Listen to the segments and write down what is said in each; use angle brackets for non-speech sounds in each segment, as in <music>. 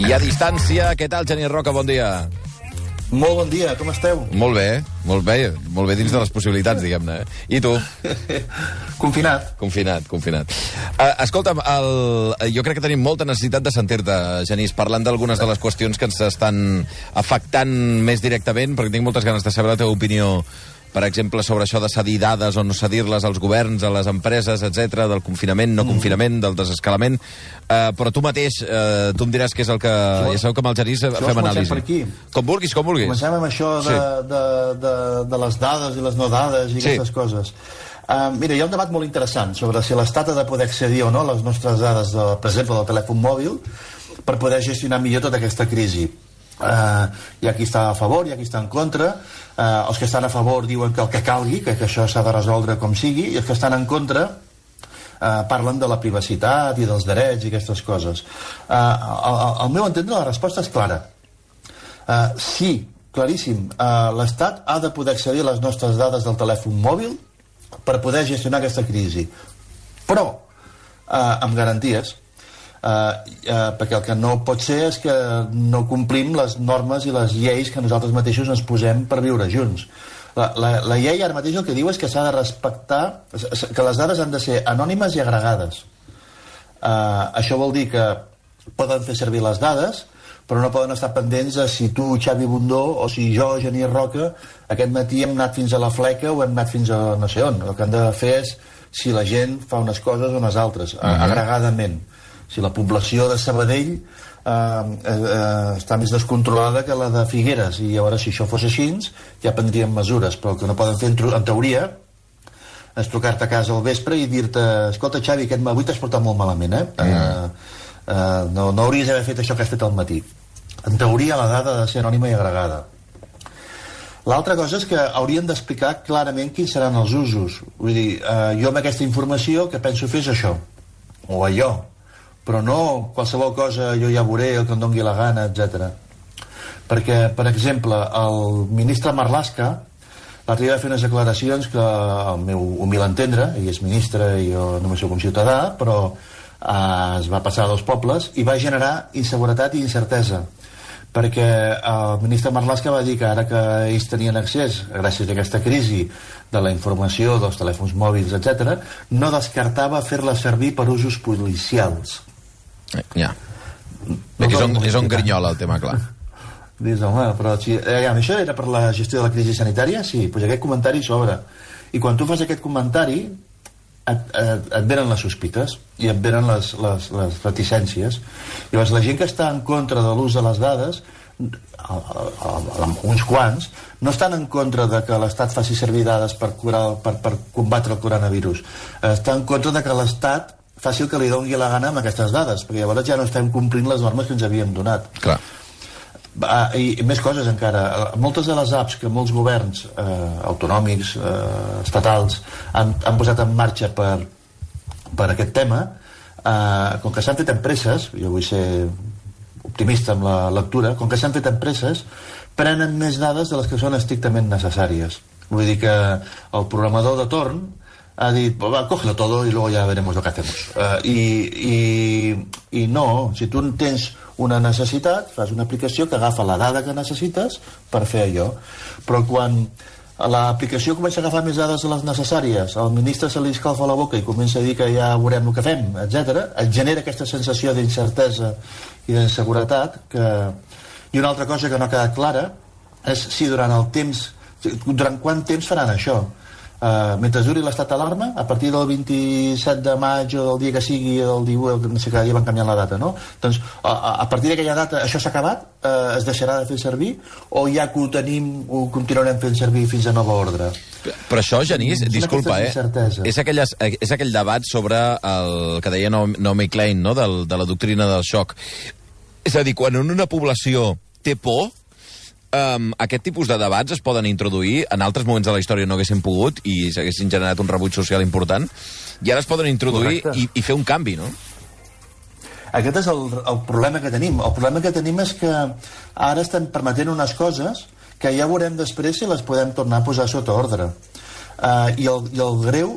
I a distància, què tal, Genís Roca? Bon dia. Molt bon dia, com esteu? Molt bé, molt bé, molt bé dins de les possibilitats, diguem-ne. I tu? <laughs> Confinat. Confinat, confinat. Uh, escolta'm, el, jo crec que tenim molta necessitat de sentir-te, Genís, parlant d'algunes de les qüestions que ens estan afectant més directament, perquè tinc moltes ganes de saber la teva opinió per exemple, sobre això de cedir dades o no cedir-les als governs, a les empreses, etc, del confinament, no confinament, del desescalament. Uh, però tu mateix, uh, tu em diràs què és el que... vols- Ja sabeu que amb el Genís fem anàlisi. per aquí? Com vulguis, com vulguis. Comencem amb això de, Sí. de, de, de les dades i les no dades i Sí. aquestes coses. Uh, mira, hi ha un debat molt interessant sobre si l'Estat ha de poder accedir o no a les nostres dades, de, per exemple, del telèfon mòbil, per poder gestionar millor tota aquesta crisi. Uh, hi ha qui està a favor, hi ha qui està en contra uh, els que estan a favor diuen que el que calgui que, que això s'ha de resoldre com sigui i els que estan en contra uh, parlen de la privacitat i dels drets i aquestes coses al- al meu entendre la resposta és clara Uh, sí, claríssim. Uh, L'Estat ha de poder accedir a les nostres dades del telèfon mòbil per poder gestionar aquesta crisi. Però, uh, amb garanties, uh, uh, perquè el que no pot ser és que no complim les normes i les lleis que nosaltres mateixos ens posem per viure junts. La, la, la llei ara mateix el que diu és que s'ha de respectar, que les dades han de ser anònimes i agregades. Uh, això vol dir que poden fer servir les dades, però no poden estar pendents de si tu, Xavi Bundó, o si jo, Genís Roca, aquest matí hem anat fins a la fleca o hem anat fins a no sé on. El que han de fer és si la gent fa unes coses o unes altres, uh -huh. agregadament. Si la població de Sabadell eh, eh, eh, està més descontrolada que la de Figueres, i llavors si això fos així, ja prendríem mesures, però el que no poden fer en, en teoria és trucar-te a casa al vespre i dir-te escolta Xavi, aquest avui t'has portat molt malament eh? Mm. Uh, uh, no, no hauries d'haver fet això que has fet al matí en teoria la dada ha de ser anònima i agregada L'altra cosa és que haurien d'explicar clarament quins seran els usos. Vull dir, eh, jo amb aquesta informació que penso fer és això, o allò, però no qualsevol cosa jo ja veuré, el que em dongui la gana, etc. Perquè, per exemple, el ministre Marlaska l'altre dia va fer unes declaracions que, al meu humil entendre, ell és ministre i jo només sóc un ciutadà, però eh, es va passar dels pobles i va generar inseguretat i incertesa perquè el ministre Marlaska va dir que ara que ells tenien accés, gràcies a aquesta crisi de la informació dels telèfons mòbils, etc, no descartava fer-la servir per usos policials. Ja. Aquí és on, és on grinyola el tema, clar. <laughs> Dius, home, però si, eh, això era per la gestió de la crisi sanitària? Sí, doncs aquest comentari s'obre. I quan tu fas aquest comentari, et, et, et venen les sospites i et venen les, les, les reticències. Llavors, la gent que està en contra de l'ús de les dades, a, a, uns quants, no estan en contra de que l'Estat faci servir dades per, curar, per, per combatre el coronavirus. Està en contra de que l'Estat faci el que li doni la gana amb aquestes dades, perquè llavors ja no estem complint les normes que ens havíem donat. Clar. Ah, i, I més coses encara. Moltes de les apps que molts governs eh, autonòmics, eh, estatals, han, han posat en marxa per, per aquest tema, eh, com que s'han fet empreses, jo vull ser optimista amb la lectura, com que s'han fet empreses, prenen més dades de les que són estrictament necessàries. Vull dir que el programador de torn ha dit, "Pues va, cógelo todo y luego ya veremos lo que hacemos. Uh, i, i, I no, si tu tens una necessitat, fas una aplicació que agafa la dada que necessites per fer allò. Però quan l'aplicació comença a agafar més dades de les necessàries, al ministre se li escalfa la boca i comença a dir que ja veurem el que fem, etc, et genera aquesta sensació d'incertesa i d'inseguretat que... I una altra cosa que no ha quedat clara és si durant el temps durant quant temps faran això uh, mentre duri l'estat d'alarma a partir del 27 de maig o del dia que sigui del 18, no sé cada dia van canviant la data no? doncs a, a- partir d'aquella data això s'ha acabat, uh, es deixarà de fer servir o ja que ho tenim ho continuarem fent servir fins a nova ordre Però això, Genís, Mm, disculpa, eh? incerteses. És, aquelles, és aquell debat sobre el que deia Naomi Naomi Klein, no?, del, de la doctrina del xoc. És a dir, quan en una població té por, um, aquest tipus de debats es poden introduir, en altres moments de la història no haguessin pogut i s'haguessin generat un rebuig social important, i ara es poden introduir Correcte. i, i fer un canvi, no? Aquest és el, el problema que tenim. El problema que tenim és que ara estem permetent unes coses que ja veurem després si les podem tornar a posar sota ordre. Uh, i, el, I el greu,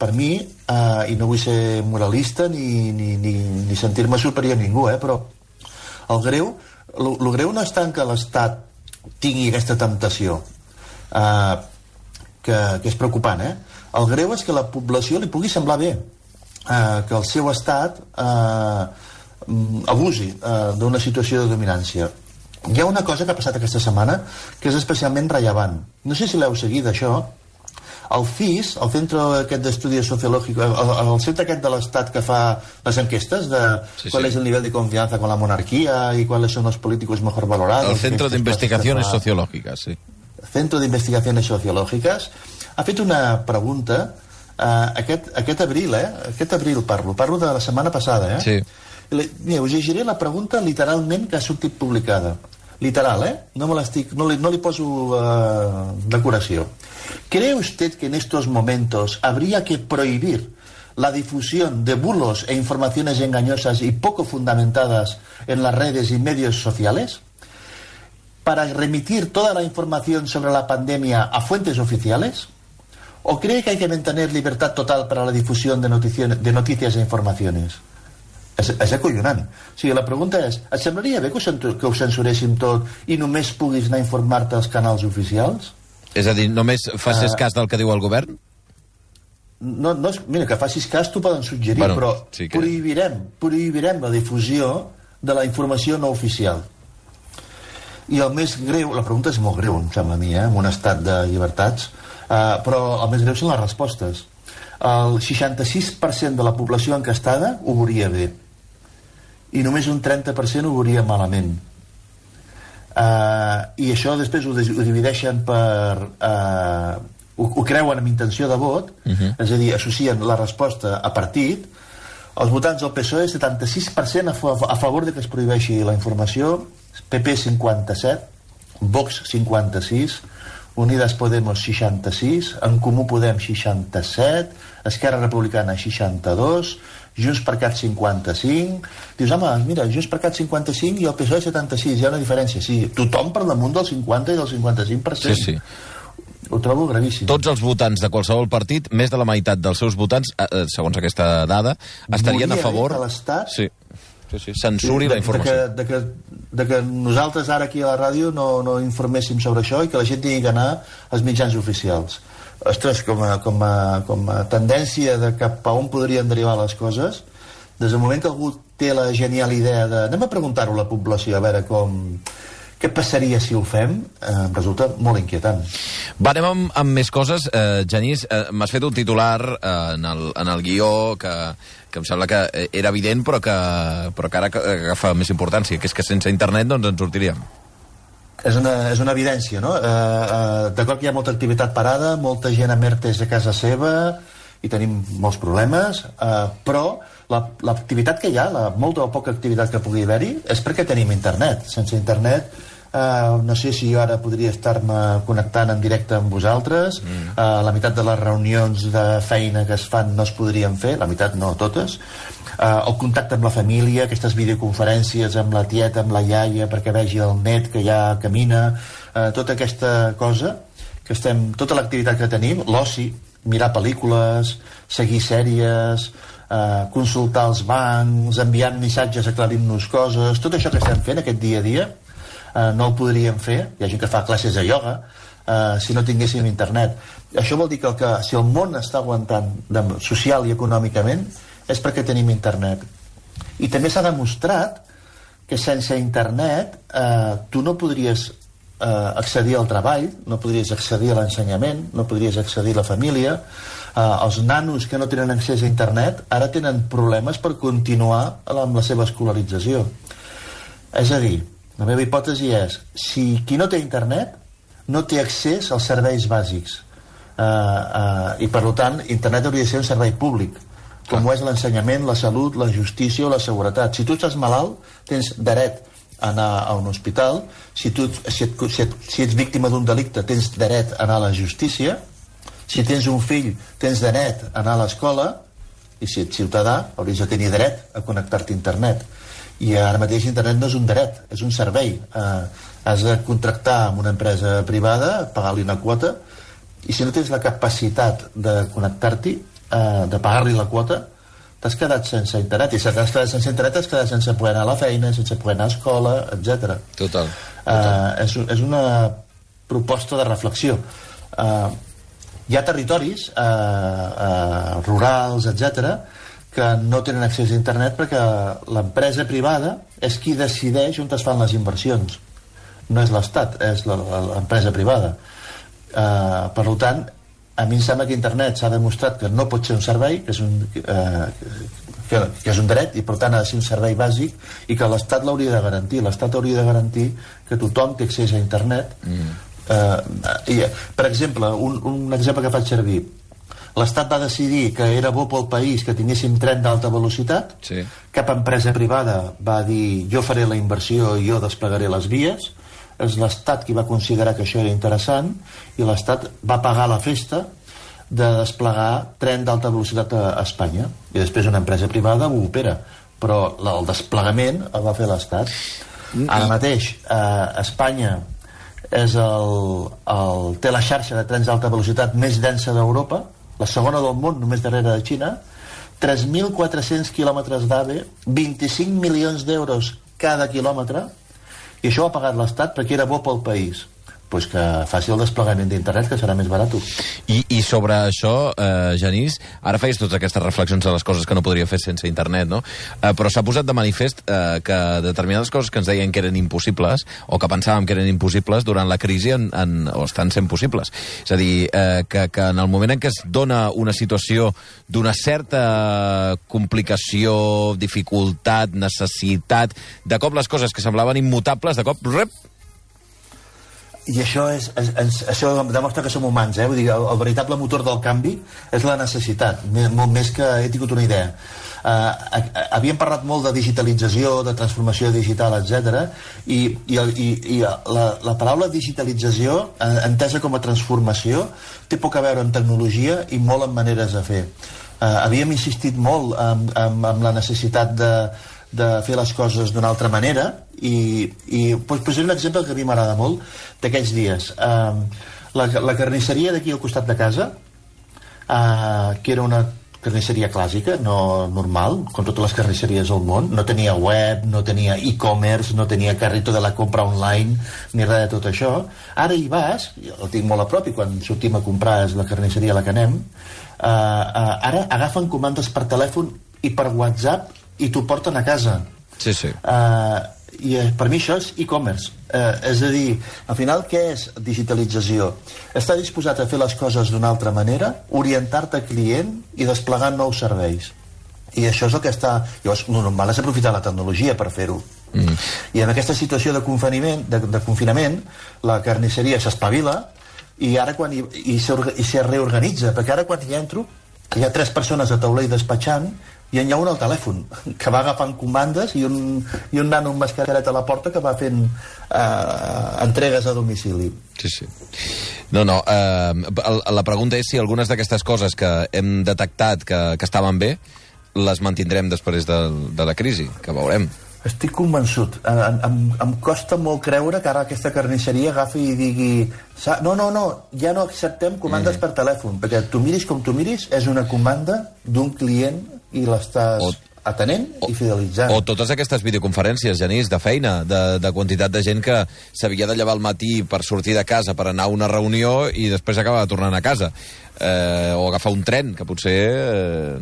per mi, uh, i no vull ser moralista ni, ni, ni, ni sentir-me superior a ningú, eh, però El greu, el greu no és tant que l'Estat tingui aquesta temptació, eh, que, que és preocupant, eh? El greu és que la població li pugui semblar bé, eh, que el seu estat eh, abusi eh, d'una situació de dominància. Hi ha una cosa que ha passat aquesta setmana que és especialment rellevant. No sé si l'heu seguit, això. El CIS, el Centre aquest d'Estudis Sociològics, el, el centre aquest de l'Estat que fa les enquestes de sí, qual sí. és el nivell de confiança con la monarquia i quals són els polítics mejor valorados. El Centre d'Investigacions fa... Sociològiques, sí. Centro d'Investigacions Sociològiques ha fet una pregunta uh, aquest, aquest abril, eh? Aquest abril parlo, parlo de la setmana passada, eh? Sí. Mira, us llegiré la pregunta literalment que ha sortit publicada. Literal, ¿eh? No, me no, li, no li poso decoració. ¿Cree usted que en estos momentos habría que prohibir la difusión de bulos e informaciones engañosas y poco fundamentadas en las redes y medios sociales? ¿Para remitir toda la información sobre la pandemia a fuentes oficiales? ¿O cree que hay que mantener libertad total para la difusión de, de noticias e informaciones? És, és acollonant. O sigui, la pregunta és, et semblaria bé que ho, que ho censuréssim tot i només puguis anar a informar-te als canals oficials? És a dir, només facis uh, cas del que diu el govern? No, no, mira, que facis cas t'ho poden suggerir, bueno, però sí que... prohibirem, prohibirem la difusió de la informació no oficial. I el més greu, la pregunta és molt greu, em sembla a mi, eh, en un estat de llibertats, uh, però el més greu són les respostes. El 66% de la població encastada ho veuria bé i només un 30% ho veuria malament. Uh, I això després ho, ho divideixen per... Uh, ho, ho creuen amb intenció de vot, uh -huh. és a dir, associen la resposta a partit. Els votants del PSOE, 76% a, fa a favor de que es prohibeixi la informació, PP 57, Vox 56, Unides Podemos 66, En Comú Podem 67, Esquerra Republicana 62, Junts per Cat 55... Dius, home, mira, Junts per Cat 55 i el PSOE 76, hi ha una diferència. Sí, tothom per damunt del 50 i del 55%. Sí, sí. Ho trobo gravíssim. Tots els votants de qualsevol partit, més de la meitat dels seus votants, eh, eh segons aquesta dada, estarien Volia a favor... Que l'Estat... Sí. Sí, sí, censuri sí, de, la informació. De que, de, que, de que nosaltres ara aquí a la ràdio no, no informéssim sobre això i que la gent tingui que anar als mitjans oficials ostres, com a, com a, com a tendència de cap a on podrien derivar les coses, des del moment que algú té la genial idea de... Anem a preguntar-ho a la població, a veure com... Què passaria si ho fem? Eh, resulta molt inquietant. Va, anem amb, amb més coses. Eh, Genís, eh, m'has fet un titular eh, en, el, en el guió que, que em sembla que era evident, però que, però que ara agafa més importància, que és que sense internet doncs, ens sortiríem és una, és una evidència, no? Eh, eh, D'acord que hi ha molta activitat parada, molta gent amb ERTES a casa seva i tenim molts problemes, eh, però l'activitat la, que hi ha, la molta o poca activitat que pugui haver-hi, és perquè tenim internet. Sense internet Uh, no sé si jo ara podria estar-me connectant en directe amb vosaltres. Mm. uh, la meitat de les reunions de feina que es fan no es podrien fer la meitat no, totes. Uh, el contacte amb la família, aquestes videoconferències amb la tieta, amb la iaia perquè vegi el net que ja camina. Uh, tota aquesta cosa que estem, tota l'activitat que tenim l'oci, mirar pel·lícules seguir sèries uh, consultar els bancs enviant missatges aclarint-nos coses tot això que estem fent aquest dia a dia eh, no el podríem fer, hi ha gent que fa classes de ioga, eh, si no tinguéssim internet. Això vol dir que, el que si el món està aguantant de, social i econòmicament és perquè tenim internet. I també s'ha demostrat que sense internet eh, tu no podries eh, accedir al treball, no podries accedir a l'ensenyament, no podries accedir a la família, eh, els nanos que no tenen accés a internet ara tenen problemes per continuar amb la seva escolarització. És a dir, la meva hipòtesi és, si qui no té internet no té accés als serveis bàsics, uh, uh, i per tant internet hauria de ser un servei públic, com ho és l'ensenyament, la salut, la justícia o la seguretat. Si tu estàs malalt, tens dret a anar a un hospital, si, tu, si, et, si, et, si ets víctima d'un delicte, tens dret a anar a la justícia, si tens un fill, tens dret a anar a l'escola, i si ets ciutadà, hauries de tenir dret a connectar-te a internet i ara mateix internet no és un dret, és un servei eh, has de contractar amb una empresa privada, pagar-li una quota i si no tens la capacitat de connectar-t'hi eh, de pagar-li la quota t'has quedat sense internet, i si t'has quedat sense internet t'has quedat sense poder anar a la feina, sense poder anar a escola, etc. Total. Uh, és, és una proposta de reflexió. Uh, hi ha territoris uh, uh, rurals, etc que no tenen accés a internet perquè l'empresa privada és qui decideix on es fan les inversions. No és l'Estat, és l'empresa privada. Uh, per tant a mi em sembla que internet s'ha demostrat que no pot ser un servei que és un, uh, que, que és un dret i per tant ha de ser un servei bàsic i que l'Estat l'hauria de garantir. l'Estat hauria de garantir que tothom té accés a internet. Mm. uh, i, per exemple un, un exemple que faig servir l'Estat va decidir que era bo pel país que tinguéssim tren d'alta velocitat. Sí. cap empresa privada va dir jo faré la inversió i jo desplegaré les vies. És l'Estat qui va considerar que això era interessant i l'Estat va pagar la festa de desplegar tren d'alta velocitat a, Espanya. I després una empresa privada ho opera però el desplegament el va fer l'Estat. Ara mateix eh, Espanya és el, el, té la xarxa de trens d'alta velocitat més densa d'Europa la segona del món, només darrere de Xina, 3.400 quilòmetres d'AVE, 25 milions d'euros cada quilòmetre, i això ho ha pagat l'Estat perquè era bo pel país pues que faci el desplegament d'internet, que serà més barat. I, I sobre això, eh, Genís, ara feies totes aquestes reflexions de les coses que no podria fer sense internet, no? Eh, però s'ha posat de manifest eh, que determinades coses que ens deien que eren impossibles, o que pensàvem que eren impossibles, durant la crisi en, en, o estan sent possibles. És a dir, eh, que, que en el moment en què es dona una situació d'una certa complicació, dificultat, necessitat, de cop les coses que semblaven immutables, de cop, rep, i això, és, és, això demostra que som humans, eh? Vull dir, el, el veritable motor del canvi és la necessitat, molt més que he tingut una idea. Uh, havíem parlat molt de digitalització, de transformació digital, etc. I, i, i, i la, la paraula digitalització, uh, entesa com a transformació, té poc a veure amb tecnologia i molt amb maneres de fer. Uh, havíem insistit molt amb, amb, amb la necessitat de, de fer les coses d'una altra manera i, i pues, posaré un exemple que a mi m'agrada molt d'aquells dies uh, la, la carnisseria d'aquí al costat de casa uh, que era una carnisseria clàssica, no normal, com totes les carnisseries del món. No tenia web, no tenia e-commerce, no tenia carrito de la compra online, ni res de tot això. Ara hi vas, el tinc molt a prop i quan sortim a comprar és la carnisseria a la que anem, uh, uh, ara agafen comandes per telèfon i per WhatsApp i t'ho porten a casa. Sí, sí. Uh, I uh, per mi això és e-commerce. Uh, és a dir, al final, què és digitalització? Estar disposat a fer les coses d'una altra manera, orientar-te client i desplegar nous serveis. I això és el que està... Llavors, el normal és aprofitar la tecnologia per fer-ho. Mm. I en aquesta situació de confinament, de, de confinament la carnisseria s'espavila i ara quan hi, i, i se reorganitza, perquè ara quan hi entro hi ha tres persones a taulell despatxant i hi ha un al telèfon que va agafant comandes i un, i un nano amb mascareta a la porta que va fent eh, entregues a domicili. Sí, sí. No, no, eh, la pregunta és si algunes d'aquestes coses que hem detectat que, que estaven bé les mantindrem després de, de la crisi, que veurem. Estic convençut. Em, em, em costa molt creure que ara aquesta carnisseria agafi i digui no, no, no, ja no acceptem comandes mm. per telèfon, perquè tu miris com tu miris, és una comanda d'un client i l'estàs o, atenent o, i fidelitzant. O totes aquestes videoconferències, Genís, de feina, de, de quantitat de gent que s'havia de llevar al matí per sortir de casa, per anar a una reunió i després acaba tornant a casa. Eh, o agafar un tren, que potser eh,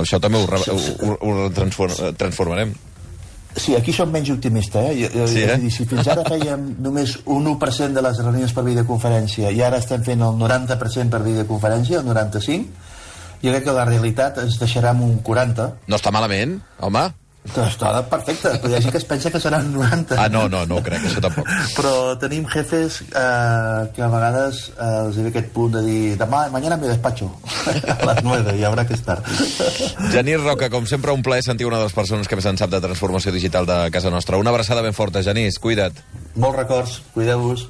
això també ho, ho, ho, ho transformarem. Sí, aquí som menys optimistes, eh? sí, eh? dir, si fins ara fèiem <laughs> només un 1% de les reunions per videoconferència i ara estem fent el 90% per videoconferència, el 95%, jo crec que la realitat ens deixarà amb un 40. No està malament, home. Està perfecte, però hi ha gent que es pensa que seran 90. Ah, no, no, no ho crec, això tampoc. Però tenim jefes eh, que a vegades eh, els ve aquest punt de dir demà, mañana me despacho <laughs> a les 9 i haurà que estar. Genís Roca, com sempre, un plaer sentir una de les persones que més en sap de transformació digital de casa nostra. Una abraçada ben forta, Genís, cuida't. Molts records, cuideu-vos.